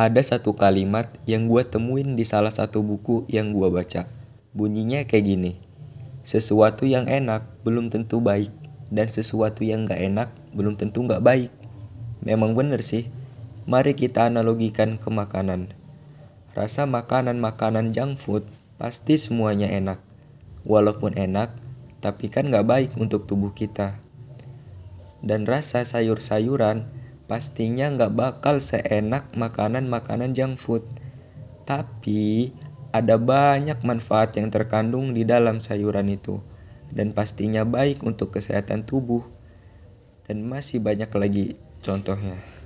Ada satu kalimat yang gue temuin di salah satu buku yang gue baca. Bunyinya kayak gini. Sesuatu yang enak belum tentu baik. Dan sesuatu yang gak enak belum tentu gak baik. Memang bener sih. Mari kita analogikan ke makanan. Rasa makanan-makanan junk food pasti semuanya enak. Walaupun enak, tapi kan gak baik untuk tubuh kita. Dan rasa sayur-sayuran pastinya nggak bakal seenak makanan-makanan junk food. Tapi ada banyak manfaat yang terkandung di dalam sayuran itu dan pastinya baik untuk kesehatan tubuh. Dan masih banyak lagi contohnya.